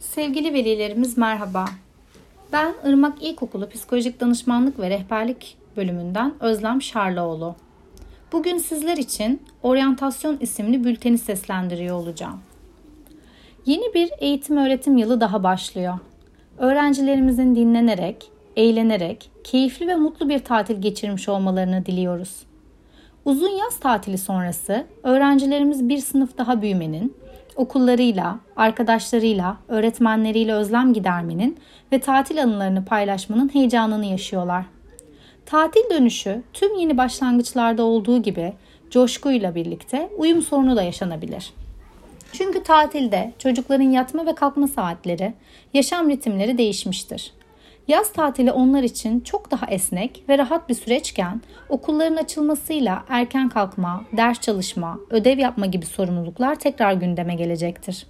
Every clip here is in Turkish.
Sevgili velilerimiz merhaba. Ben Irmak İlkokulu Psikolojik Danışmanlık ve Rehberlik bölümünden Özlem Şarlaoğlu. Bugün sizler için Oryantasyon isimli bülteni seslendiriyor olacağım. Yeni bir eğitim öğretim yılı daha başlıyor. Öğrencilerimizin dinlenerek, eğlenerek, keyifli ve mutlu bir tatil geçirmiş olmalarını diliyoruz. Uzun yaz tatili sonrası öğrencilerimiz bir sınıf daha büyümenin, okullarıyla, arkadaşlarıyla, öğretmenleriyle özlem gidermenin ve tatil anılarını paylaşmanın heyecanını yaşıyorlar. Tatil dönüşü tüm yeni başlangıçlarda olduğu gibi coşkuyla birlikte uyum sorunu da yaşanabilir. Çünkü tatilde çocukların yatma ve kalkma saatleri, yaşam ritimleri değişmiştir. Yaz tatili onlar için çok daha esnek ve rahat bir süreçken okulların açılmasıyla erken kalkma, ders çalışma, ödev yapma gibi sorumluluklar tekrar gündeme gelecektir.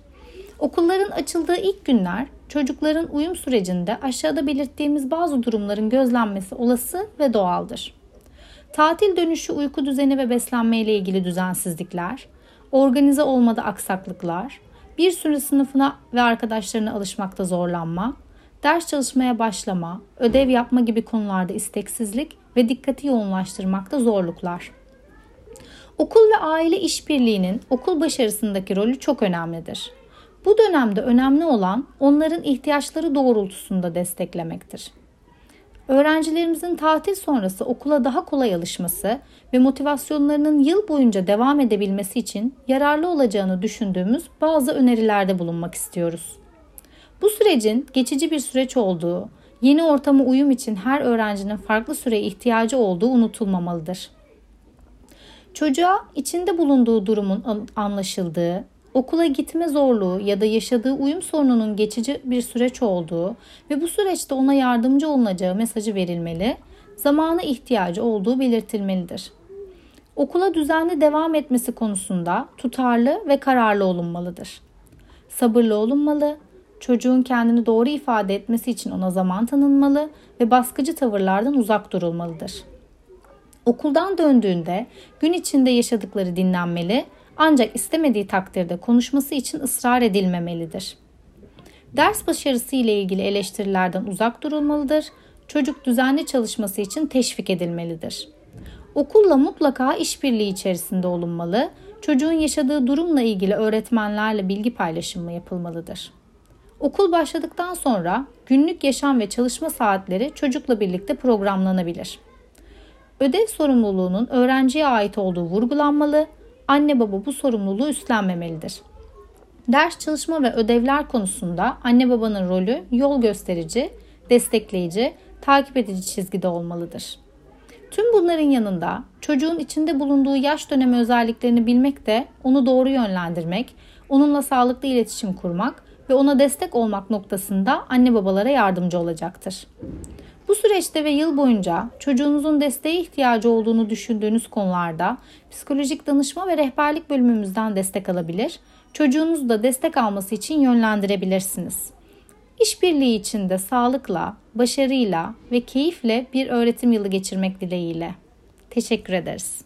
Okulların açıldığı ilk günler çocukların uyum sürecinde aşağıda belirttiğimiz bazı durumların gözlenmesi olası ve doğaldır. Tatil dönüşü uyku düzeni ve beslenme ile ilgili düzensizlikler, organize olmada aksaklıklar, bir süre sınıfına ve arkadaşlarına alışmakta zorlanma, ders çalışmaya başlama, ödev yapma gibi konularda isteksizlik ve dikkati yoğunlaştırmakta zorluklar. Okul ve aile işbirliğinin okul başarısındaki rolü çok önemlidir. Bu dönemde önemli olan onların ihtiyaçları doğrultusunda desteklemektir. Öğrencilerimizin tatil sonrası okula daha kolay alışması ve motivasyonlarının yıl boyunca devam edebilmesi için yararlı olacağını düşündüğümüz bazı önerilerde bulunmak istiyoruz. Bu sürecin geçici bir süreç olduğu, yeni ortama uyum için her öğrencinin farklı süreye ihtiyacı olduğu unutulmamalıdır. Çocuğa içinde bulunduğu durumun anlaşıldığı, okula gitme zorluğu ya da yaşadığı uyum sorununun geçici bir süreç olduğu ve bu süreçte ona yardımcı olunacağı mesajı verilmeli, zamana ihtiyacı olduğu belirtilmelidir. Okula düzenli devam etmesi konusunda tutarlı ve kararlı olunmalıdır. Sabırlı olunmalı, Çocuğun kendini doğru ifade etmesi için ona zaman tanınmalı ve baskıcı tavırlardan uzak durulmalıdır. Okuldan döndüğünde gün içinde yaşadıkları dinlenmeli ancak istemediği takdirde konuşması için ısrar edilmemelidir. Ders başarısı ile ilgili eleştirilerden uzak durulmalıdır. Çocuk düzenli çalışması için teşvik edilmelidir. Okulla mutlaka işbirliği içerisinde olunmalı. Çocuğun yaşadığı durumla ilgili öğretmenlerle bilgi paylaşımı yapılmalıdır. Okul başladıktan sonra günlük yaşam ve çalışma saatleri çocukla birlikte programlanabilir. Ödev sorumluluğunun öğrenciye ait olduğu vurgulanmalı, anne baba bu sorumluluğu üstlenmemelidir. Ders çalışma ve ödevler konusunda anne babanın rolü yol gösterici, destekleyici, takip edici çizgide olmalıdır. Tüm bunların yanında çocuğun içinde bulunduğu yaş dönemi özelliklerini bilmek de onu doğru yönlendirmek, onunla sağlıklı iletişim kurmak ve ona destek olmak noktasında anne babalara yardımcı olacaktır. Bu süreçte ve yıl boyunca çocuğunuzun desteğe ihtiyacı olduğunu düşündüğünüz konularda psikolojik danışma ve rehberlik bölümümüzden destek alabilir, çocuğunuzu da destek alması için yönlendirebilirsiniz. İşbirliği içinde sağlıkla, başarıyla ve keyifle bir öğretim yılı geçirmek dileğiyle. Teşekkür ederiz.